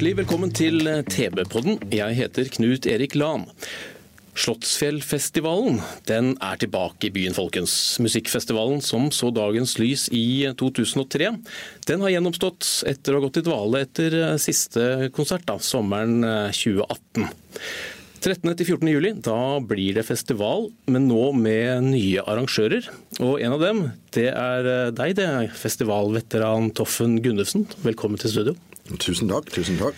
Hjertelig velkommen til TV-podden. Jeg heter Knut Erik Lan. Slottsfjellfestivalen den er tilbake i byen, folkens. Musikkfestivalen som så dagens lys i 2003. Den har gjennomstått etter å ha gått i dvale etter siste konsert, da, sommeren 2018. 13. til 14. juli, da blir det festival, men nå med nye arrangører. Og en av dem, det er deg, det er festivalveteran Toffen Gunnufsen. Velkommen til studio. Tusen takk. tusen takk.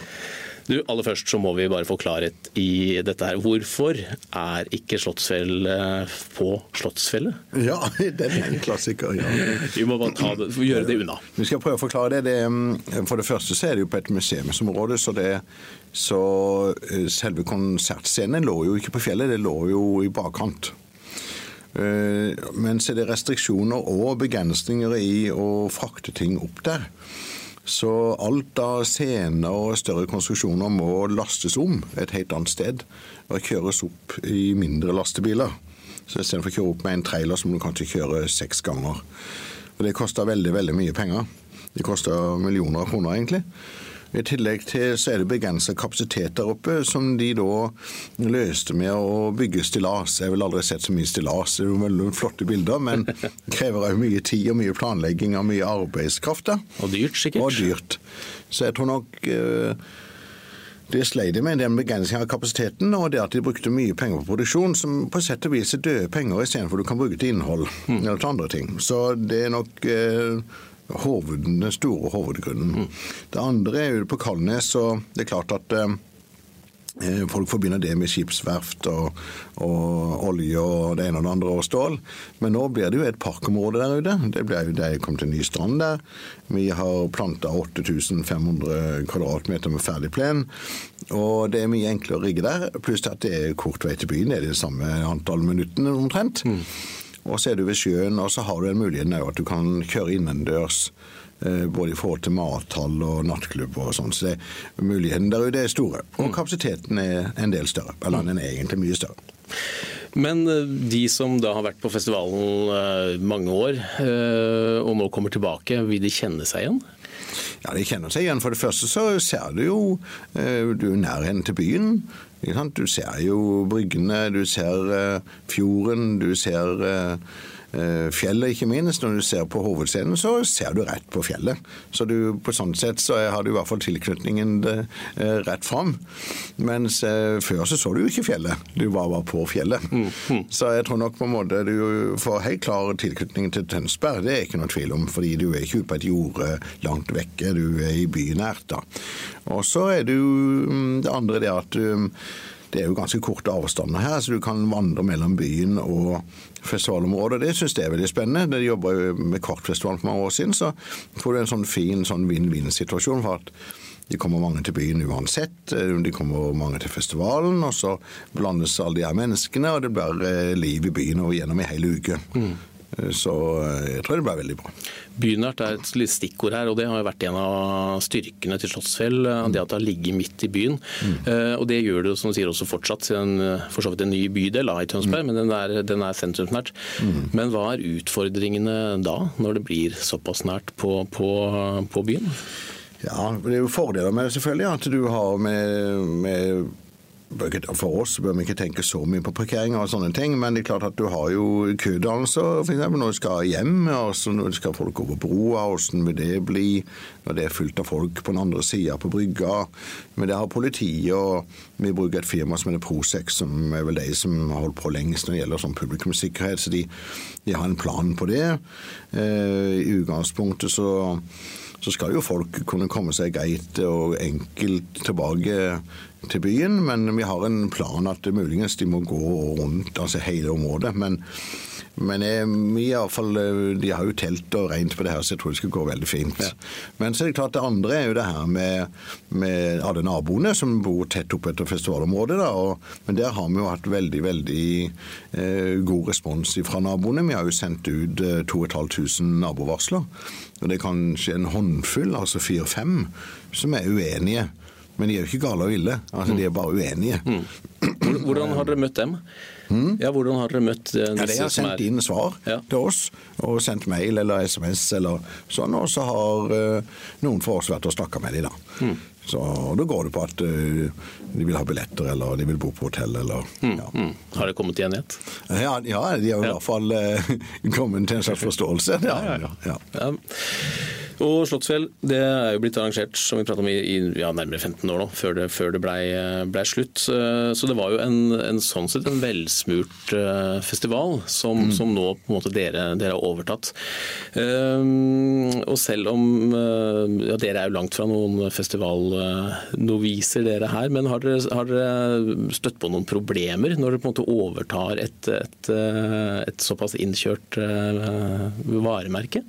Du, Aller først så må vi bare få klarhet i dette her. Hvorfor er ikke Slottsfjell eh, på Slottsfjellet? Ja, den er en klassiker. ja. Vi må bare det, gjøre det unna. Vi skal prøve å forklare det. det. mm, For det første så er det jo på et museumsområde, så, det, så eh, selve konsertscenen lå jo ikke på fjellet, det lå jo i bakkant. Eh, Men så er det restriksjoner og begrensninger i å frakte ting opp der. Så alt av scener og større konstruksjoner må lastes om et helt annet sted og kjøres opp i mindre lastebiler. Så istedenfor å kjøre opp med en trailer, så må du kanskje kjøre seks ganger. Og det koster veldig, veldig mye penger. Det koster millioner av kroner, egentlig. I tillegg til så er det begrenset kapasitet der oppe, som de da løste med å bygge stillas. Jeg har vel aldri sett så mye stillas. Det er jo veldig flotte bilder, men krever òg mye tid og mye planlegging og mye arbeidskraft. da. Og dyrt, sikkert. Og dyrt. Så jeg tror nok eh, det sleit med, den begrensningen av kapasiteten, og det at de brukte mye penger på produksjon, som på sett og vis er døde penger istedenfor du kan bruke til innhold eller til andre ting. Så det er nok eh, hoved, den store hovedgrunnen. Det andre er jo på Kalnes, og det er klart at eh, Eh, Folk forbinder det med skipsverft og, og olje og det ene og det andre og stål. Men nå blir det jo et parkområde der ute. Det blir jo det kommet en ny strand der. Vi har planta 8500 kvadratmeter med ferdig plen. Og det er mye enklere å rigge der. Pluss at det er kort vei til byen. Det er det samme antall minuttene omtrent. Og så er du ved sjøen, og så har du en mulighet at du kan kjøre innendørs. eh, Både i forhold til mathall og nattklubb og sånn. Så det, muligheten der ute er store. Og kapasiteten er en del større. Eller den er egentlig mye større. Men eh, de som da har vært på festivalen eh, mange år, og nå kommer tilbake, vil de kjenne seg igjen? Ja, De kjenner seg igjen. For det første så ser du jo Du er nærheten til byen. Du ser jo bryggene, du ser eh, fjorden, du ser eh, fjellet, ikke minst. Når du ser på hovedscenen, så ser du rett på fjellet. Så du, på sånn sett så har du i hvert fall tilknytningen eh, rett fram. Mens eh, før så så du jo ikke fjellet. Du var bare på fjellet. Så jeg tror nok på en måte du får helt klar tilknytning til Tønsberg. Det er ikke noe tvil om, fordi du er ikke ute på et jorde langt vekke. Du er i bynært, da. Og så er det jo mm, det andre det at du det er jo ganske korte avstander her, så du kan vandre mellom byen og festivalområdet. Det syns jeg er veldig spennende. De jobber jo med Kvartfestivalen for mange år siden, så får du en sånn fin sånn vinn-vinn-situasjon. for at de kommer mange til byen uansett. De kommer mange til festivalen, og så blandes alle de her menneskene, og det blir eh, liv i byen og gjennom i hele uke. Så eh, jeg tror det blir veldig bra. Bynært er et litt stikkord her, og det har jo vært en av styrkene til Slottsfjell. eh, Det at det har ligget midt i byen. Mm. Og det gjør det som du sier, også fortsatt. Siden eh, for så vidt en ny bydel i Tønsberg, men den er, den er sentrumsnært. Men hva er utfordringene da, når det blir såpass nært på, på, på byen? Ja, det er jo fordeler med det selvfølgelig. At du har med, med for oss bør vi ikke tenke så mye på parkering og sånne ting, men det er klart at du har jo kødannelser f.eks. når du skal hjem, og så når du skal folk over broa, hvordan vil det bli når det er fullt av folk på den andre sida på brygga? Men det har politiet, og vi bruker et firma som heter Prosex, som er vel de som har holdt på lengst når det gjelder sånn publikumssikkerhet, så de, de har en plan på det. Eh, I utgangspunktet så så skal jo folk kunne komme seg greit og enkelt tilbake til byen, men vi har en plan at muligens de må gå rundt altså hele området. Men, men jeg, vi i fall, de har jo telt og regnet på det her, så jeg tror det skal gå veldig fint. Ja. Men så er det klart det andre er jo det her med, med alle naboene som bor tett opp etter festivalområdet. Da, og, men der har vi jo hatt veldig, veldig eh, god respons fra naboene. Vi har jo sendt ut eh, 2500 nabovarsler. Og det er kanskje en håndfull, altså fire-fem, som er uenige. Men de er jo ikke gale og ille. Altså, De er bare uenige. Mm. Hvordan har dere møtt dem? Mm. Ja, hvordan har dere møtt disse ja, De har sendt er... inn svar ja. til oss, og sendt mail eller SMS eller sånn. Og så har uh, noen for oss vært og snakka med dem, da. Mm. Så da går det på at uh, de vil ha billetter, eller de vil bo på hotell, eller mm. ja. Mm. Har det kommet til enighet? Ja, ja, de har i hvert fall uh, kommet til en slags forståelse. ja, ja, ja. Og Slottsfjell det er jo blitt arrangert som vi om i, i ja, nærmere 15 år nå, før det, før det blei ble slutt. Så det var jo en, en sånn sett en velsmurt eh, festival som, mm. som nå på en måte dere, dere har overtatt. Um, og selv om eh, ja, Dere er jo langt fra noen festivalnoviser, dere her. Men har dere, har dere, støtt på noen problemer når dere på en måte overtar et, et, et såpass innkjørt varemerke?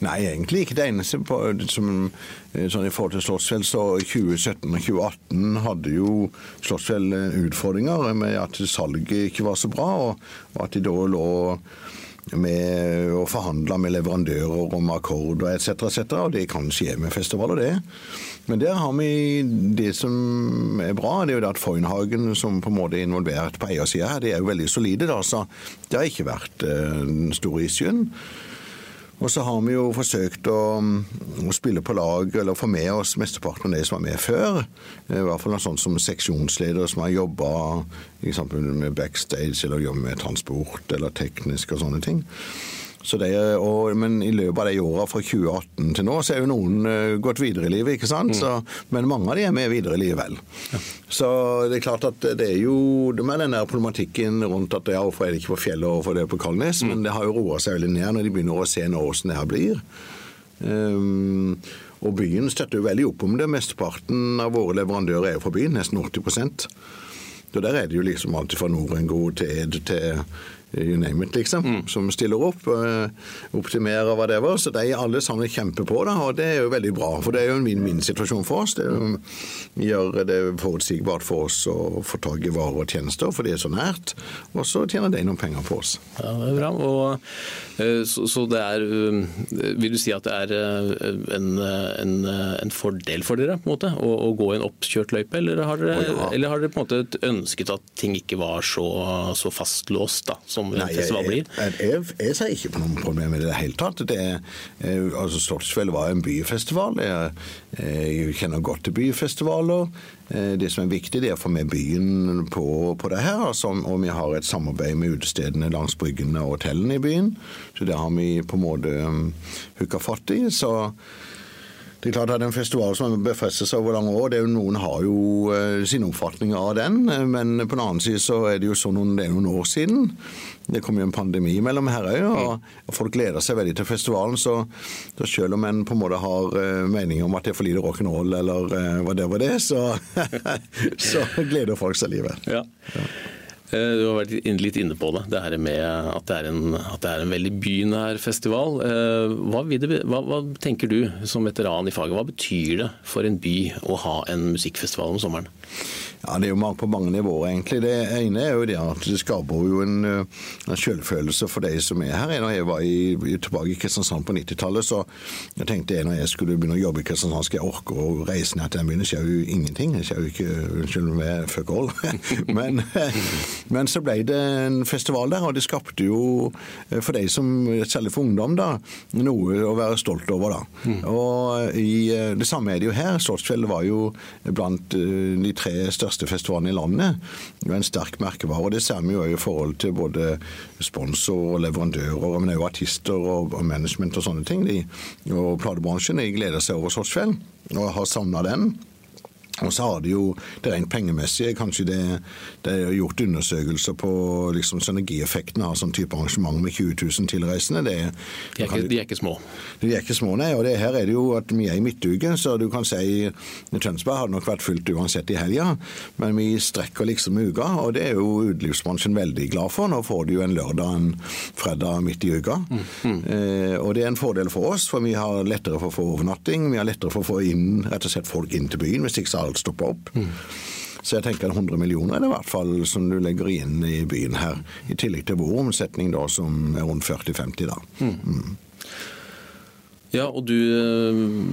Nei, egentlig ikke. Det eneste på, som, eh, sånn i forhold til Slottsfjell, så 2017 og 2018 hadde jo Slottsfjell eh, utfordringer med at salget ikke var så bra, og, og at de da lå med å forhandle med leverandører om akkorder etc., etc. Og det kan skje med festivaler, det. Men der har vi det som er bra, det er jo at Foynhagen, som på en måte er involvert på eiersida her, de er jo veldig solide. da, så Det har ikke vært den store issuen. Og så har vi jo forsøkt å, å, spille på lag, eller få med oss mesteparten av de som var med før. I hvert fall sånn som seksjonsledere som har jobba med backstage, eller jobber med transport eller teknisk og sånne ting. Er, og, men i løpet av de åra fra 2018 til nå, så er jo noen uh, gått videre i livet. ikke sant? Mm. Så, men mange av de er med videre i livet vel. Ja. Så det er klart at det er jo det med den der problematikken rundt at ja, hvorfor er det ikke på fjellet og hvorfor det er på Kalnes, mm. men det har jo roa seg veldig ned når de begynner å se nå hvordan det her blir. Um, og byen støtter jo veldig opp om det. Mesteparten av våre leverandører er jo fra byen, nesten 80 så Der er det jo liksom alt fra Norengo til til you name it, liksom, mm. som stiller opp. Uh, optimerer hva det var. Så de alle sammen kjemper på det, og det er jo veldig bra. For det er jo en vinn-vinn-situasjon for oss. Det jo, gjør det forutsigbart for oss å få tak i varer og tjenester, for det er så nært. Og så tjener de noen penger på oss. Ja, det er bra. Og, uh, så, så, det er uh, Vil du si at det er en, en, en, fordel for dere på en måte, å, å gå i en oppkjørt løype, eller har dere, eller har dere på en måte ønsket at ting ikke var så, så fastlåst? da, som Nei, festival blir? Jeg, jeg, jeg, ser ikke på noen problemer med det i det hele tatt. Det, eh, altså Slottsfjell var en byfestival. Jeg, jeg, kjenner godt til byfestivaler. Eh, det som er viktig, det er å få med byen på, på det her. Altså, og vi har et samarbeid med utestedene langs bryggene og hotellene i byen. Så det har vi på en måte hooka fatt i. så det er klart at En festival som har befestet seg over lange år, det er jo, noen har jo uh, sin oppfatning av den. Men på den annen side så er det jo sånn noen, det er noen år siden. Det kom jo en pandemi mellom her òg, og folk gleder seg veldig til festivalen. Så, så selv om en på en måte har uh, meninger om at det er for lite rock'n'roll eller uh, hva det var det, så, så gleder folk seg livet. Ja. ja. Eh, du har vært litt inne på det, det her med at det er en, det er en veldig bynær festival. Eh, hva, det, hva, hva, tenker du som veteran i faget, hva betyr det for en by å ha en musikkfestival om sommeren? Ja, Det er jo på mange nivåer, egentlig. Det ene er jo det at det skaper jo en, eh, en selvfølelse for de som er her. Når jeg var i, tilbake i Kristiansand på 90-tallet, så jeg tenkte jeg når jeg skulle begynne å jobbe i Kristiansand, skal jeg orke å reise ned til den byen? Det skjer jo ingenting. Det skjer jo ikke Unnskyld meg, fuck all. men, men, så ble det en festival der, og det skapte jo, eh, for de som, særlig for ungdom, da, noe å være stolt over. da. Mm. Og i, eh, Det samme er det jo her. Slottsfjell var jo blant de tre største største festivalen i landet. Det er en sterk merkevare. og Det ser vi jo i forhold til både sponsor og leverandører, men også artister og, management og sånne ting. De, og platebransjen de gleder seg over Slottsfjell og har savna den. Og så har de jo det rent pengemessige. Kanskje det, det er gjort undersøkelser på liksom synergieffekten av sånn type arrangement med 20 000 tilreisende. Det, de, er ikke, de, er ikke, små? De er ikke små, nei. Og det her er det jo at vi er i midtuke, så du kan si Tønsberg hadde nok vært fullt uansett i helga, men vi strekker liksom uka, og det er jo utelivsbransjen veldig glad for. Nå får de jo en lørdag en fredag midt i uka. Mm, mm. Eh, og det er en fordel for oss, for vi har lettere for å få overnatting. Vi har lettere for å få inn, rett og slett folk inn til byen, hvis ikke så alt stopper opp. Mm. Så jeg tenker 100 millioner er det i hvert fall som du legger inn i byen her. I tillegg til vår omsetning da, som er rundt 40-50 da. Mm. Mm. Ja, og du,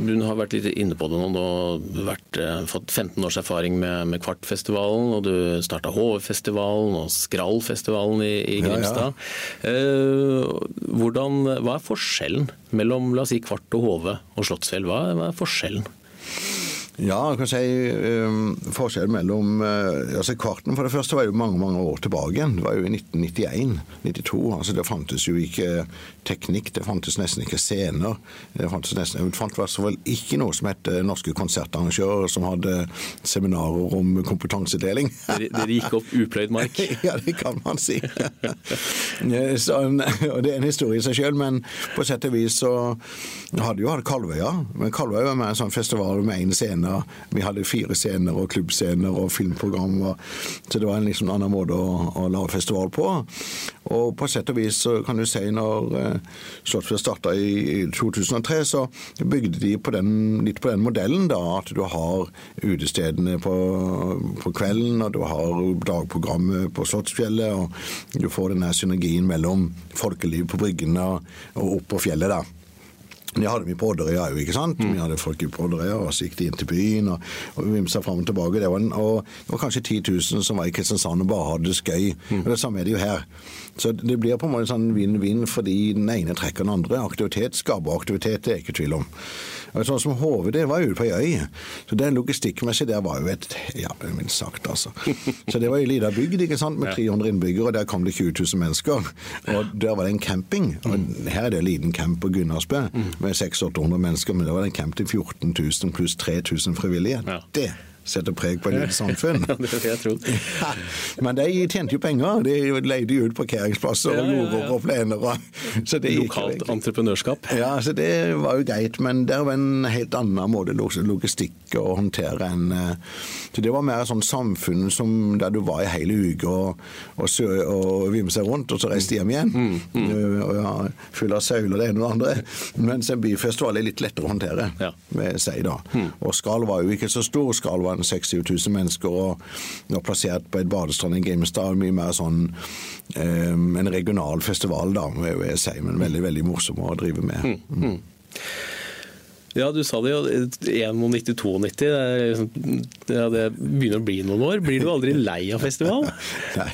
du, har vært litt inne på det nå. Du har vært, eh, fått 15 års erfaring med, med Kvartfestivalen, og du starta HV-festivalen og Skrallfestivalen i, i Grimstad. Ja, ja. eh, hvordan, hva er forskjellen mellom la oss si Kvart og HV og Slottsfjell? Hva, hva er forskjellen? Ja, jeg kan si um, forskjellen mellom uh, altså Kvarten for det første var jo mange mange år tilbake. Det var jo i 1991-92. altså Det fantes jo ikke teknikk, det fantes nesten ikke scener. Det fantes nesten, det fantes vel ikke noe som het Norske konsertarrangører, som hadde seminarer om kompetansedeling. Dere gikk opp upløyd mark? ja, det kan man si. så, og Det er en historie i seg sjøl, men på sett og vis så hadde jo hatt Kalvøya. Men Kalvøya var med en sånn festival med én scene scener. Vi hadde fire scener og klubbscener og filmprogram. så det var en liksom annen måte å, å lage festival på. Og på sett og vis så kan du si når eh, Slottsfjell starta i, i 2003, så bygde de på den, litt på den modellen da, at du har utestedene på, på kvelden, og du har dagprogrammet på Slottsfjellet, og du får den synergien mellom folkeliv på bryggene og opp på fjellet. da. Det hadde mye på Odderøya òg, ikke sant. Mm. Vi hadde folk på Odderøya, og så gikk de inn til byen og, og vimsa fram og tilbake. Det var, en, og det var kanskje 10 000 som var i Kristiansand og bare hadde det skøy. Mm. Og Det samme er det jo her. Så det blir på en måte sånn vinn-vinn fordi den ene trekker den andre. Aktivitet skaper aktivitet, det er jeg ikke tvil om. Og Sånn som HV, det var ute på ei øy. Så det logistikkmessig der var jo et Ja, minst sagt, altså. Så det var ei lita bygd ikke sant, med 300 innbyggere, og der kom det 20 000 mennesker. Og der var det en camping. Og her er det en liten camp på Gunnarsbø med 600-800 mennesker, men det var en camp til 14 000 pluss 3000 frivillige. Det setter preg på et lite samfunn. Ja, det vil jeg tro. Ja, men de tjente jo penger. De leide jo ut parkeringsplasser og jorder og plener. Så det Lokalt entreprenørskap. Ja, så det var jo greit. Men det var en helt annen måte logistikk å håndtere enn eh, Så det var mer sånn samfunn som der du var i hele uka og, og, og vimsa rundt, og så reiste hjem igjen. Mm, mm. Og ja, full av søyler det ene og det andre. Mens en byfestival er litt lettere å håndtere, ja. vil jeg si da. Mm. Og Skal var jo ikke så stor. Skal var 60 000 mennesker og var plassert på et badestrand i Grimstad. Mye mer sånn um, en regional festival, da, må jeg si, men veldig veldig morsom å drive med. Mm. Mm. Ja, du sa det jo. 91-92. Ja, det begynner å bli noen år. Blir du aldri lei av festival? Nei,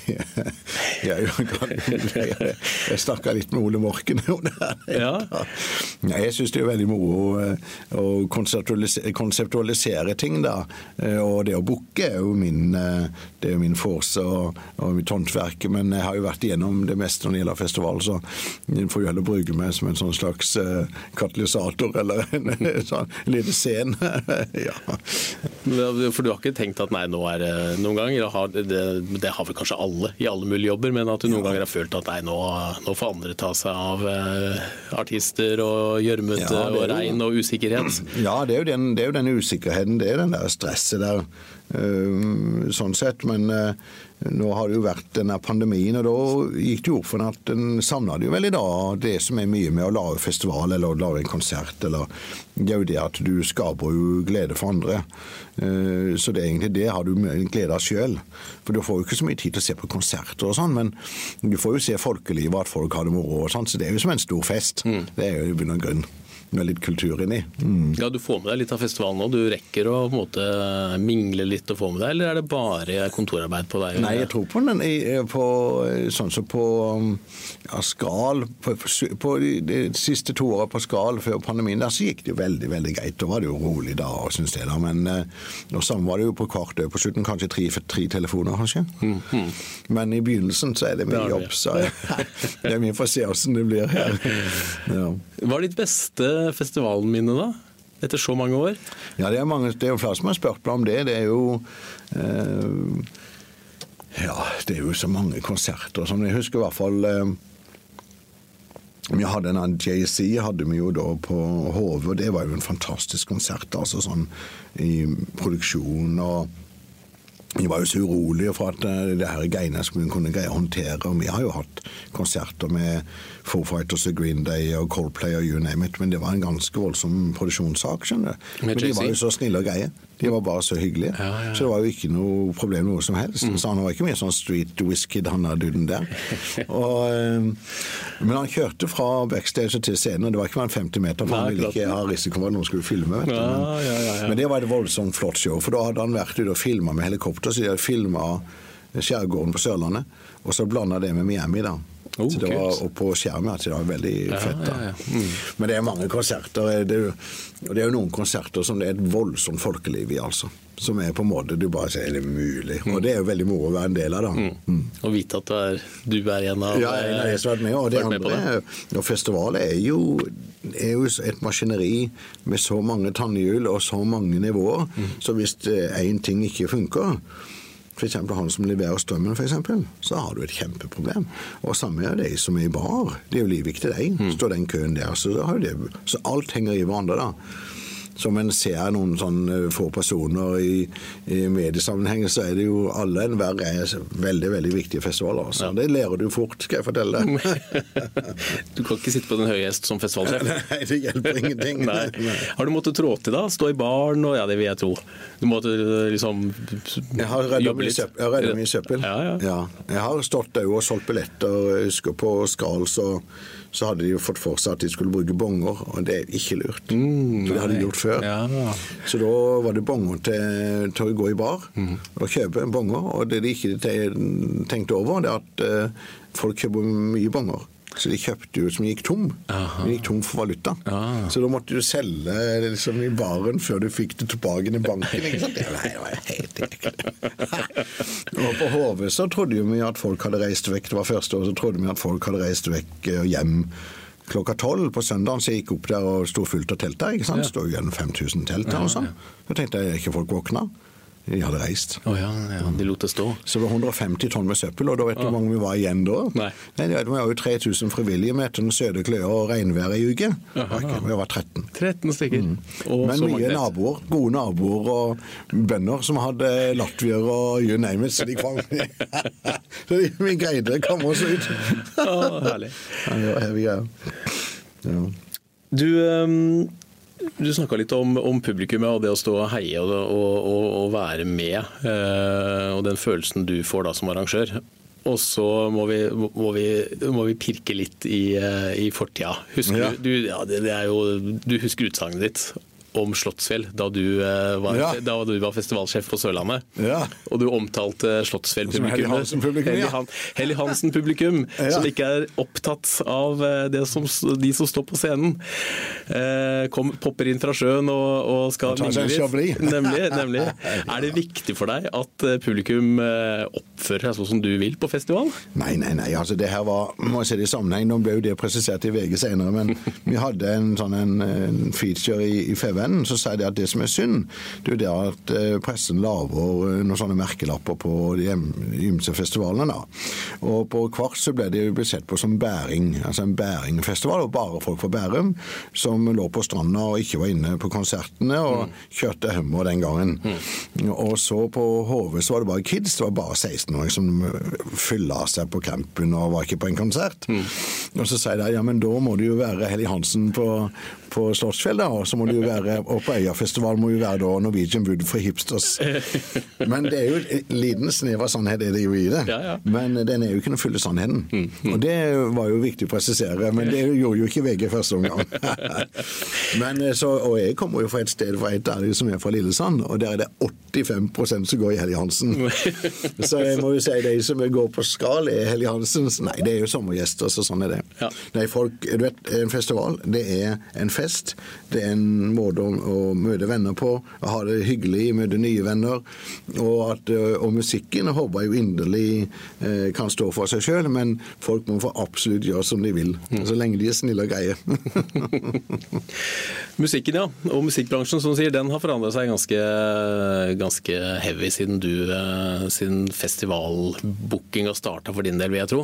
jeg, jeg, jeg snakka litt med Ole Morken om det. Ja. Jeg syns det er veldig moro eh, å konseptualisere, ting, da. Eh, og det å booke er jo min, eh, det er min force og, og mitt håndverk. Men jeg har jo vært igjennom det meste når det gjelder festival, så får jo heller bruke meg som en sånn slags katalysator eller en sånn liten scene. ja. For du har ikke tenkt at nei, nå er det noen ganger, det, det har vel kanskje alle i alle mulige jobber, men at du noen ganger har følt at nei, nå, nå får andre ta seg av eh, artister og gjørmete ja, og regn og usikkerhet? Ja, det er, jo den, det er jo den usikkerheten, det er den der stresset der. Uh, sånn sett, men uh, nå har det jo vært denne pandemien, og da gikk det jo opp for at en savna det jo i dag, det som er mye med å lage festival eller å lage en konsert. eller Det er jo det at du skaper jo glede for andre. Eh, så det er egentlig det har du glede av sjøl. For du får jo ikke så mye tid til å se på konserter og sånn, men du får jo se folkelivet, at folk har det moro og sånn, så det er jo som en stor fest. Mm. Det er jo i bunn og grunn med litt kultur inni. Mm. Ja, Du får med deg litt av festivalen nå? Du rekker å på en måte mingle litt og få med deg, eller er det bare kontorarbeid på deg? Nei, jeg tror på den på, sånn som på ja, Skral. På, på de, siste to åra på Skral før pandemien, der så gikk det jo veldig veldig greit. Da var det jo rolig da, syns jeg. da, Men og eh, samme var det jo på kvartet på slutten. Kanskje tre, tre telefoner, kanskje. Mm, mm. Men i begynnelsen så er det mye jobb, så det er mye for å se åssen det blir her. Ja. Hva er ditt beste festivalminne, da? etter så mange år? Ja, det er, mange, det er jo flere som har spurt meg om det. Det er jo eh, Ja, det er jo så mange konserter som Jeg husker i hvert fall eh, vi hadde en JC hadde vi jo da på Hove, og det var jo en fantastisk konsert. altså sånn I produksjon og vi var jo så urolige for at eh, det her greiene skulle kunne greie å håndtere. Vi har jo hatt konserter med Four Fighters og Green Day og Coldplay og you name it, men det var en ganske voldsom produksjonssak. skjønner du. Men de var jo så snille og greie. De var bare så hyggelige. Ja, ja. Så det var jo ikke noe problem noe som helst. Mm. Så han var ikke mye sånn street whisky, han der duden der. og, eh, men han kjørte fra backstage til scenen, og det var ikke mer enn 50 meter, for Nei, han ville ikke ha risiko for at noen skulle filme. vet du. Men, men det var et voldsomt flott show, for da hadde han vært ute og filma med helikopter, så de hadde filma skjærgården på Sørlandet, og så blanda det med Miami. da. Oh, så det var, og på skjermen Så det var veldig ja, fett. da. Ja, ja. Mm. Men det er mange konserter. Det er, jo, det er jo noen konserter som det er et voldsomt folkeliv i, altså. Som er på en måte du bare sier er det mulig. Mm. Og det er jo veldig moro å være en del av. da. Mm. mm. Og vite at du er, du er en av Ja, jeg har vært med. Og det andre, og festivalet er jo, er jo et maskineri med så mange tannhjul og så mange nivåer. Mm. Så hvis én eh, ting ikke funker f.eks. han som leverer strømmen, eksempel, så har du et kjempeproblem. Og samme er de som er i bar. Det er jo livviktig, de. Mm. Står den køen der, så, det, så alt henger i hverandre, da som en ser noen sånn få personer i, i mediesammenheng, så er det jo alle enhver er veldig veldig viktige festivaler. Så ja. Det lærer du fort, skal jeg fortelle deg. du kan ikke sitte på den høye hest som festivalsjef? Nei, det hjelper ingenting. Har du måttet trå til da? Stå i baren og Ja, det vil jeg tro. Du måtte liksom Jeg har redda mye søppel. søppel. Ja, ja. ja, Jeg har stått der og solgt billetter. Jeg husker på Skral så så hadde de jo fått for seg at de skulle bruke bonger, og det er ikke lurt. Mm, det hadde de gjort før. Ja. Så da var det bonger til, til å gå i bar mm. og kjøpe bonger. Og det de ikke tenkte over, det er at uh, folk kjøper mye bonger. Så de kjøpte jo som gikk tom. Aha. De gikk tom for valuta. Ah. Så da måtte du selge liksom, i baren før du fikk det tilbake i banken. ikke sant? Det var helt og på HV så trodde vi at folk hadde reist vekk. Det var første år så trodde vi at folk hadde reist vekk og hjem klokka tolv på søndagen. Så jeg gikk opp der og sto fullt av telt der. ikke sant? Ja. Stod igjen 5000 telt der og sånn. Så tenkte jeg ikke folk våkna de hadde reist. Oh, ja, ja, De lot det stå? Så det var 150 tonn med søppel, og da vet du hvor mange vi var igjen da? Nei. Nei det var jo 3000 frivillige med etter den søte kløa og regnværet i uke. Vi var 13. 13 stykker. Mm. Men mye naboer, gode naboer og bønder som hadde latvier og you name it, så de kom Så vi greide å komme oss ut. oh, herlig. Ja. Ja. Du, um du snakka litt om, om, publikummet og det å stå og heie og, og, og, være med. Eh, og den følelsen du får da som arrangør. Og så må vi, må, vi, må vi, pirke litt i, eh, i fortida. Husker ja. du, ja, det, det jo, du husker utsagnet ditt om Slottsfjell da du, uh, var, ja. da du var festivalsjef på Sørlandet. Ja. Og du omtalte Slottsfjell-publikummet. Helly Hansen-publikum, Hansen ja. som ikke er opptatt av uh, som, de som står på scenen. Uh, kom, popper inn fra sjøen og, og skal mingle litt. Nemlig, nemlig. Er det viktig for deg at publikum oppfører seg sånn som du vil på festival? Nei, nei, nei. Altså, det her var, må jeg se det i sammenheng. Nå ble jo det presisert i VG senere, men vi hadde en sånn en, en feature i, i FV vennen, så sier de at det som er synd, det er jo det at eh, pressen lager eh, noen sånne merkelapper på de ymse festivalene. da. Og på Kvart så ble det jo sett på som bæring, altså en bæringfestival, og bare folk fra Bærum som lå på stranda og ikke var inne på konsertene, og mm. kjørte Hummer den gangen. Mm. Og så på HV så var det bare kids, det var bare 16-åringer som fylla seg på campen og var ikke på en konsert. Mm. Og så sier de ja, men da må det jo være Helly Hansen på, på Slottsfjell, da, og så må det jo være og på Øyafestival må jo være da Norwegian Wood for hipsters. Men det er jo en liten snev av sannhet er det jo i det. Ja, ja. Men den er jo ikke den fulle sannheten. Mm, mm. Og det var jo viktig å presisere, men det gjorde jo ikke VG første omgang. men eh, så, og jeg kommer jo fra et sted fra et av som er fra Lillesand, og der er det 85% som går i Helly Hansen. så jeg må jo si de som går på Skral, er Helly Hansens Nei, det er jo sommergjester, så sånn er det. Ja. Nei, folk, du vet, En festival det er en fest. Det er en måte å, å møte venner på. og ha det hyggelig, møte nye venner. Og, at, eh, og musikken håper jeg jo inderlig eh, kan stå for seg sjøl, men folk må få absolutt gjøre som de vil. Mm. Så lenge de er snille og greie. Musikken, ja. Og musikkbransjen som du sier, den har forandra seg ganske, ganske heavy siden du eh, siden festivalbookinga starta for din del, vil jeg tro.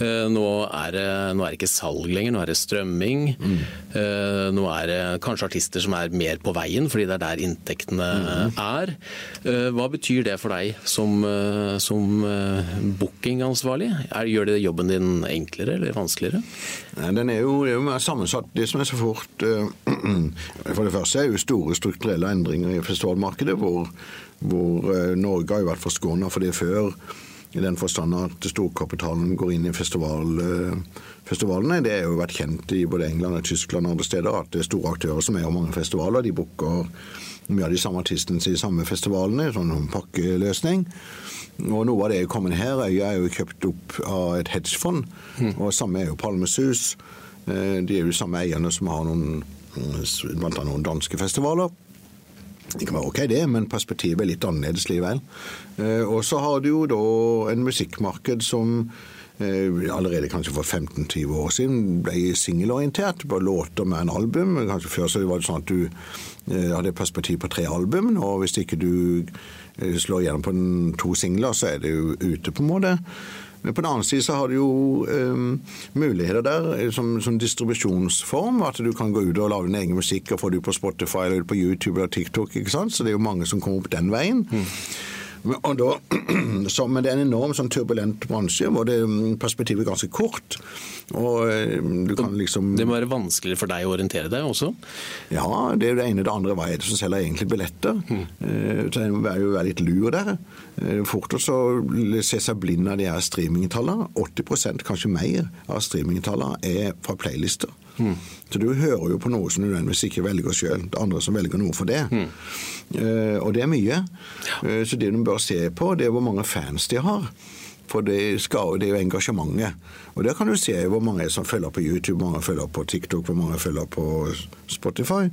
Eh, Nå, er det, nå er det ikke salg lenger, nå er det strømming. Eh, Nå er det kanskje artister som er mer på veien, fordi det er der inntektene er. Eh, Hva betyr det for deg som, eh, som eh, bookingansvarlig? Er- Gjør det jobben din enklere eller vanskeligere? Den er jo, det er jo mer sammensatt. Det som er så fort For det første er jo store strukturelle endringer i festivalmarkedet, hvor, hvor Norge har jo vært forskåna for det før. I den forstand at storkapitalen går inn i festival, eh, festivalene. Det har jo vært kjent i både England og Tyskland og andre steder at det er store aktører som er i mange festivaler. De booker mye av de samme artistene til de samme festivalene, sånn en pakkeløsning. Og noe av det er kommet her. Øya er jo kjøpt opp av et hedgefond, og samme er jo Palmesus. Eh, De er jo de samme eierne som har noen, annet noen danske festivaler. Det kan være ok det, men perspektivet er litt annerledes likevel. Eh, Og så har du jo da en musikkmarked som eh, allerede kanskje for 15-20 år siden ble singelorientert, bare låter med en album. Kanskje Før så var det sånn at du eh, hadde perspektiv på tre album, og hvis ikke du slår gjennom på to singler, så er det jo ute, på en måte. Men på den annen side så har du jo um, muligheter der eh, som, som distribusjonsform. At du kan gå ut og lage din egen musikk og få det ut på Spotify eller på YouTube eller TikTok. ikke sant? Så det er jo mange som kommer opp den veien. Men, og da, så, men det er en enorm sånn turbulent bransje hvor det, mm, perspektivet er ganske kort. Og eh, du kan liksom Det må være vanskeligere for deg å orientere deg også? ja, det er jo det ene. Det andre hva er det som selger egentlig billetter? Mm. Så en må jo være litt lur der. Eh, Fort å se seg blind av de her streamingtallene. 80% kanskje mer av streamingtallene er fra playlister. Så du hører jo på noe som du nødvendigvis ikke velger sjøl. Det er andre som velger noe for det. Eh, Og det er mye. Uh, Så det du bør se på, det er hvor mange fans de har. For det, skal, det er jo engasjementet. Og der kan du se hvor mange som følger på YouTube, hvor mange følger på TikTok, hvor mange følger på Spotify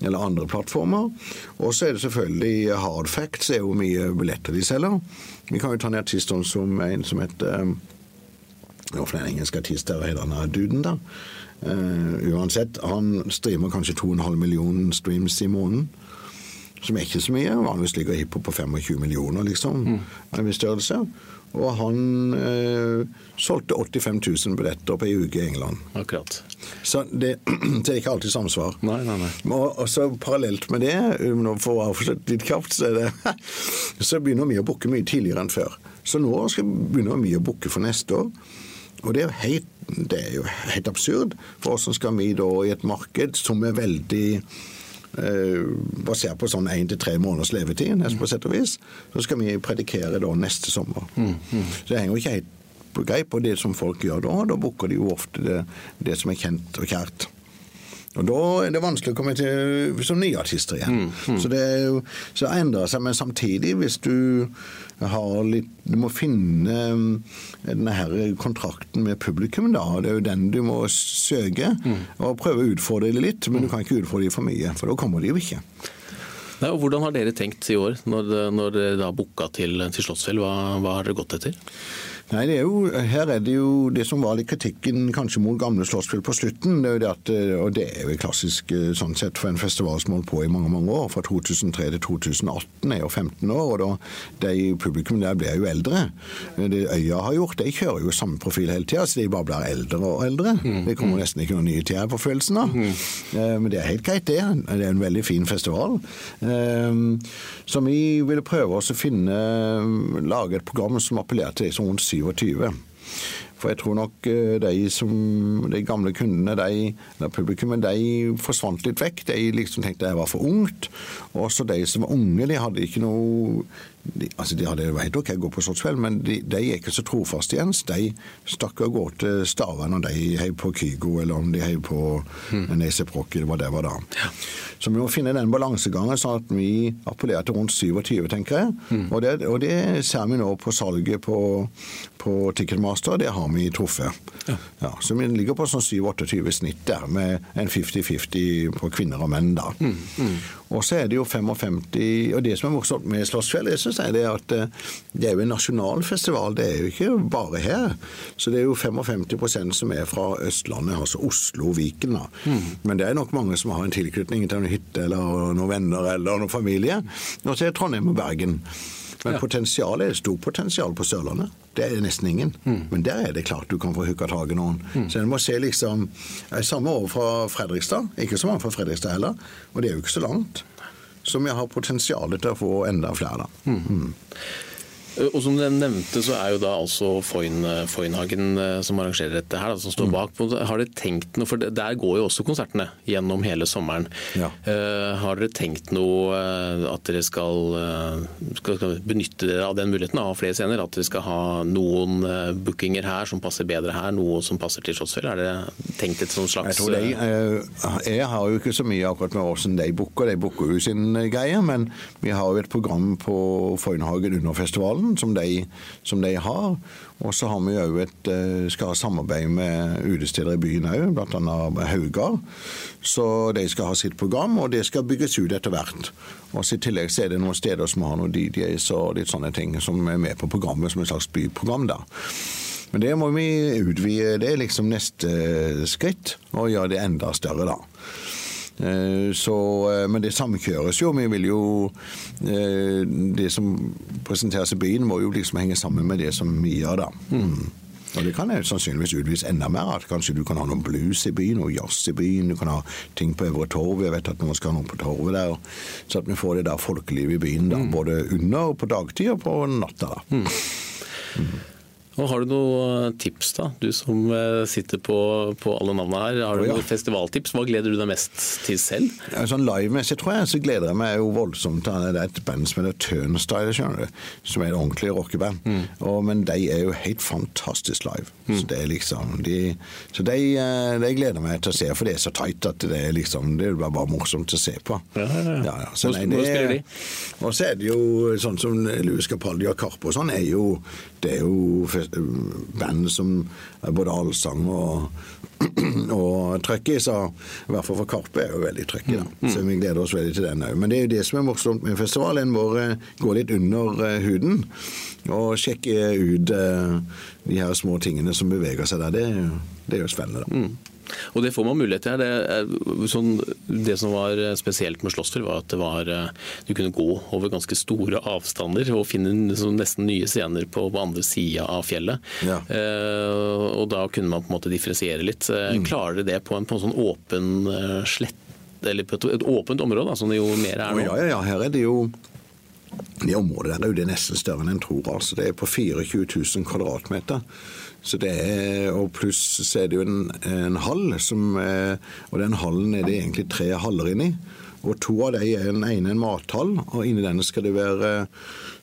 eller andre plattformer. Og så er det selvfølgelig hard facts, det er hvor mye billetter de selger. Vi kan jo ta en artist som en som heter um, Hvorfor en engelsk artist der heter han Duden, da. Eh, uansett, han streamer kanskje 2,5 millioner streams i måneden. Som er ikke så mye. Vanligvis ligger hiphop på 25 millioner, liksom. Mm. En viss størrelse. Og han eh, solgte 85 000 billetter på ei uke i England. Akkurat. Så det, det er ikke alltid samsvar. Nei, nei, nei. Og, og så Parallelt med det, um, for å avslutte litt kjapt, så, så begynner vi å booke mye tidligere enn før. Så nå skal vi begynne mye å booke for neste år. Og det er jo helt, det er jo helt absurd. For hvordan skal vi da i et marked som er veldig eh, basert på sånn én til tre måneders levetid, på sett og vis, så skal vi predikere da neste sommer. Så det henger jo ikke helt på greip på det som folk gjør da. Da booker de jo ofte det, det som er kjent og kjært. Og Da er det vanskelig å komme til som nye artister igjen. Så det er jo, så endrer seg, men samtidig, hvis du har litt Du må finne um, denne her kontrakten med publikum, da. Det er jo den du må søke. Og prøve å utfordre litt, men du kan ikke utfordre dem for mye, for da kommer de jo ikke. Nei, og Hvordan har dere tenkt i år, når, når dere da booka til, til Slottsfjell? Hva, hva har dere gått etter? Nei, det er jo, Her er det jo det som var litt kritikken kanskje mot gamle Slottsfjell på slutten. det er jo det at, Og det er jo klassisk eh, sånn sett for en festival som holdt på i mange mange år. Fra 2003 til 2018 er jo 15 år, og da de publikum der blir jo eldre. Det Øya har gjort, de kjører jo samme profil hele tida, så de bare blir eldre og eldre. Det kommer nesten ikke noen nye til her på følelsen av. Eh, Men det er helt greit, det. Det er en veldig fin festival. Eh, Så vi ville prøve oss å finne lage et program som appellerer til de som rundt 27. For jeg tror nok eh, de, som, de gamle kundene, de, eller publikummet, de forsvant litt vekk. De liksom tenkte jeg var for ungt. Også de som var unge, de hadde ikke noe de, altså de hadde det helt ok å gå på Slottsfjell, men de, de er ikke så trofaste igjen. De stakk av gårde til Stavern når de heiv på Kygo, eller om de heiv på mm. Neseprokk, eller hva det var da. Ja. Så vi må finne den balansegangen, sånn at vi appellerer til rundt 27, tenker jeg. Mm. Og, det, og, det, ser vi nå på salget på, på Ticketmaster, det har vi truffet. Ja. Ja, så vi ligger på sånn 27-28 snitt der, med en 50-50 på kvinner og menn, da. Mm. Og så er det jo 55 Og det som er morsomt med Slottsfjell, jeg synes er det at eh, det er jo en nasjonal festival. Det er jo ikke bare her. Så det er jo 55% som er fra Østlandet, altså Oslo og Viken. da. Mm. Men det er nok mange som har en tilknytning til en hytte eller noen venner eller noen familie. Og så er Trondheim og Bergen. Men potensialet er stort potensial på Sørlandet. Det er nesten ingen. Mm. Men der er det klart du kan få hooka tak i noen. Mm. Så en må se liksom Samme år fra Fredrikstad. Ikke så mange fra Fredrikstad heller. Og det er jo ikke så langt. Så jeg har potensial til å få enda flere. da. Mm. Eh, og Som du nevnte, så er jo da altså Foynhagen eh, som arrangerer dette her, da, som står mm. bak. Har dere tenkt noe, for Der går jo også konsertene gjennom hele sommeren. Ja. Uh, har dere tenkt noe at dere skal, skal, skal, benytte dere av den muligheten av flere scener? At dere skal ha noen bookinger her som passer bedre her, noe som passer til Slottsfjell? Er dere tenkt et sånt slags jeg, de, jeg, har jo ikke så mye akkurat med åssen de booker, de booker jo sin greie. Men vi har jo et program på Foynhagen under festivalen avtalen som de, som de har. Og så har vi jo et eh, skal ha samarbeid med utesteder i byen òg, bl.a. Haugar. Så de skal ha sitt program, og det skal bygges ut etter hvert. Og I tillegg så er det noen steder som har noen DJs og litt sånne ting som er med på programmet som et slags byprogram. da. Men det må vi utvide. Det er liksom neste skritt, og gjøre det enda større, da. Eh, så, eh, men det samkjøres jo. Vi vil jo eh, Det som presenteres i byen, må jo liksom henge sammen med det som vi gjør, da. Mm. Og Det kan jeg sannsynligvis utvise enda mer. at Kanskje du kan ha noe blues i byen, noe jazz i byen. Du kan ha ting på Øvre Torv. Jeg vet at noen skal ha noe på Torvet der. Så at vi får det der folkelivet i byen, da, mm. både under og på dagtid og på natta. da. Mm. Og har du noen tips, da? Du som eh, sitter på, på alle navnene her. Har du oh, ja. noen festivaltips? Hva gleder du deg mest til selv? Ja, sånn Livemessig tror jeg så gleder jeg meg jo voldsomt til det er et band som heter Turnstyle, skjønner du. Som er et ordentlig rockeband. Mm. Og, men de er jo helt fantastisk live. Mm. Så det er liksom de, Så de, eh, de, gleder meg til å se, for det er så tight at det er liksom Det er bare morsomt å se på. Ja, ja, ja. Så, nei, det, de? Og så er det jo sånn som Louis Capaldi og Karpe og sånn, er jo det er jo band som både allsang og, og trøkk så i hvert fall for Karpe er jo veldig trøkk da. Mm. Så vi gleder oss veldig til den òg. Men det er jo det som er morsomt med festivalen. Vår gå litt under eh, huden og sjekke ut eh, de her små tingene som beveger seg der. Det, det er jo spennende, da. Og det får man mulighet til. Det, sånn, det som var spesielt med Slåssfjell, var at det var, du kunne gå over ganske store avstander og finne liksom, nesten nye scener på, på andre sida av fjellet. Ja. Eh, og da kunne man på en måte differensiere litt. Eh, mm. Klarer dere det på en, på en sånn åpen slett, eller på et, et åpent område, da, som det jo mer er nå? Ja, ja, ja, her er det jo det området der er jo det nesten større enn en tror. altså Det er på 24 000 kvadratmeter. Så det er, og Pluss så er det jo en, en hall, som, og den hallen er det egentlig tre haller inni. Og To av dem er den ene en mathall, og inni den skal det være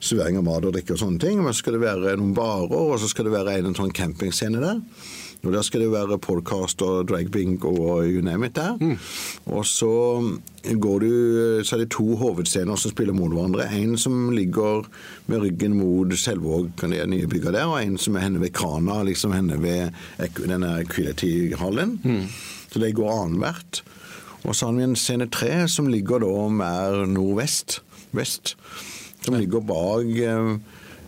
servering av mat og drikke og sånne ting. Men så skal det være noen barer, og så skal det være en sånn campingscene der. Og Der skal det være podkast og dragbing og you name it der. Mm. Og så går du, så er det to hovedscener som spiller mot hverandre. En som ligger med ryggen mot Selvåg, det nye bygget der, og en som er henne ved krana, liksom henne ved denne Equality-hallen. Mm. Så de går annethvert. Og så har vi en scene tre som ligger da mer nordvest. Vest. Som ligger bak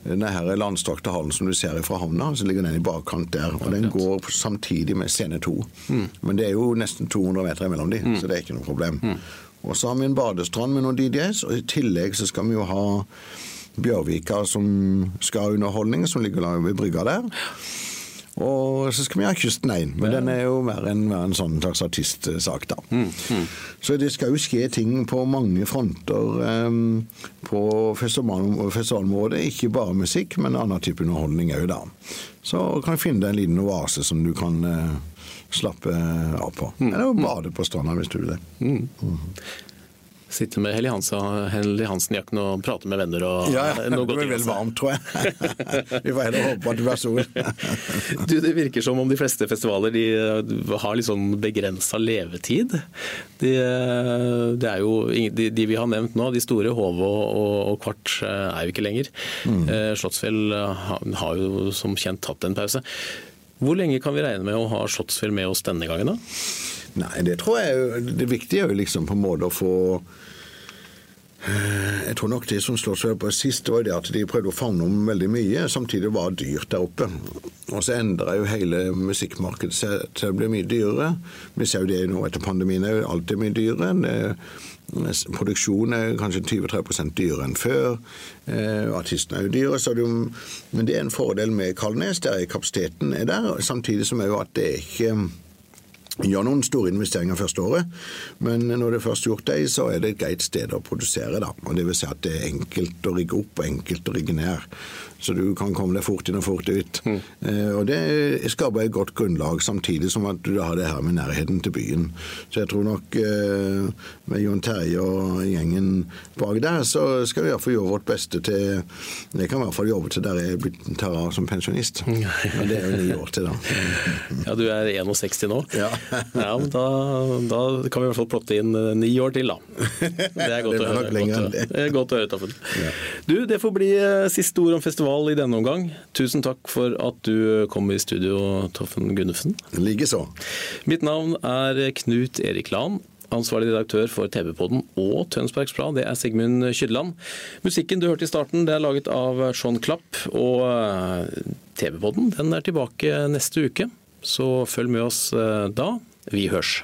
denne landstrakte hallen som du ser fra havna, så ligger den i bakkant der. og Den går samtidig med scene to. Mm. Men det er jo nesten 200 meter mellom de, mm. så det er ikke noe problem. Mm. Og så har vi en badestrand med noen DJs, og i tillegg så skal vi jo ha Bjørvika som skal ha underholdning, som ligger ved brygga der. Og så skal vi ha Kysten 1, men ja. den er jo mer en, mer en sånn slags artistsak, da. Mm, mm. Så det skal jo skje ting på mange fronter um, på festivalområdet. Ikke bare musikk, men annen type underholdning òg, da. Så kan du finne deg en liten oase som du kan uh, slappe av på. Mm, Eller bade på stranda hvis du vil det. Mm. Sitte med Helly Hansen- Helly Hansen-jakken og prate med venner og Ja, noe det godt Du blir vel varmt, tror jeg. Vi får heller håpe at du er sol. Du, Det virker som om de fleste festivaler de eh, har litt sånn begrensa levetid. De, eh, det er jo, de, de vi har nevnt nå, de store Hove og, og, og Kvart, eh, er jo ikke lenger. Mm. Slottsfjell har jo som kjent tatt en pause. Hvor lenge kan vi regne med å ha Slottsfjell med oss denne gangen, da? Nei, det tror jeg jo Det viktige er jo liksom på en måte å få eh, jeg tror nok det som slår seg på sist, var det at de prøvde å favne om veldig mye. Samtidig var det dyrt der oppe. Og så endra jo hele musikkmarkedet seg til å bli mye dyrere. Vi ser jo det nå etter pandemien, er jo alltid mye dyrere. Produksjonen er kanskje 20-30 dyrere enn før. Eh, artistene er jo dyre, så det, er men det er en fordel med Kalnes. Der er kapasiteten er der, samtidig som er jo at det er ikke gjør noen store investeringer første året, men når det er først gjort det, så er det et greit sted å produsere. da. Og Det vil si at det er enkelt å rigge opp og enkelt å rigge ned. Så du kan komme deg fort inn og fort ut. Eh, og Det skaper et godt grunnlag, samtidig som at du har det her med nærheten til byen. Så jeg tror nok eh, med Jon Terje og gjengen bak der, så skal vi iallfall gjøre vårt beste til Jeg kan i hvert fall jobbe til der jeg blir- tar av som pensjonist. Men det er jo ni år til, da. Ja, Du er 61 nå. Ja. ja men da, da kan vi i hvert fall plotte inn eh, ni år til, da. Det er godt Det å høre. Godt å, enn det. er godt å høre, Taffen. Du, det får bli eh, siste ord om festival i denne omgang. Tusen takk for at du kom i studio, Toffen Gunnufsen. Likeså. Mitt navn er Knut Erik Lahn. Ansvarlig redaktør for TV-podden og Tønsbergs Blad, det er Sigmund Kydland. Musikken du hørte i starten, det er laget av Sean Klapp. Og eh, TV-podden den er tilbake neste uke, så følg med oss eh, da. Vi hørs.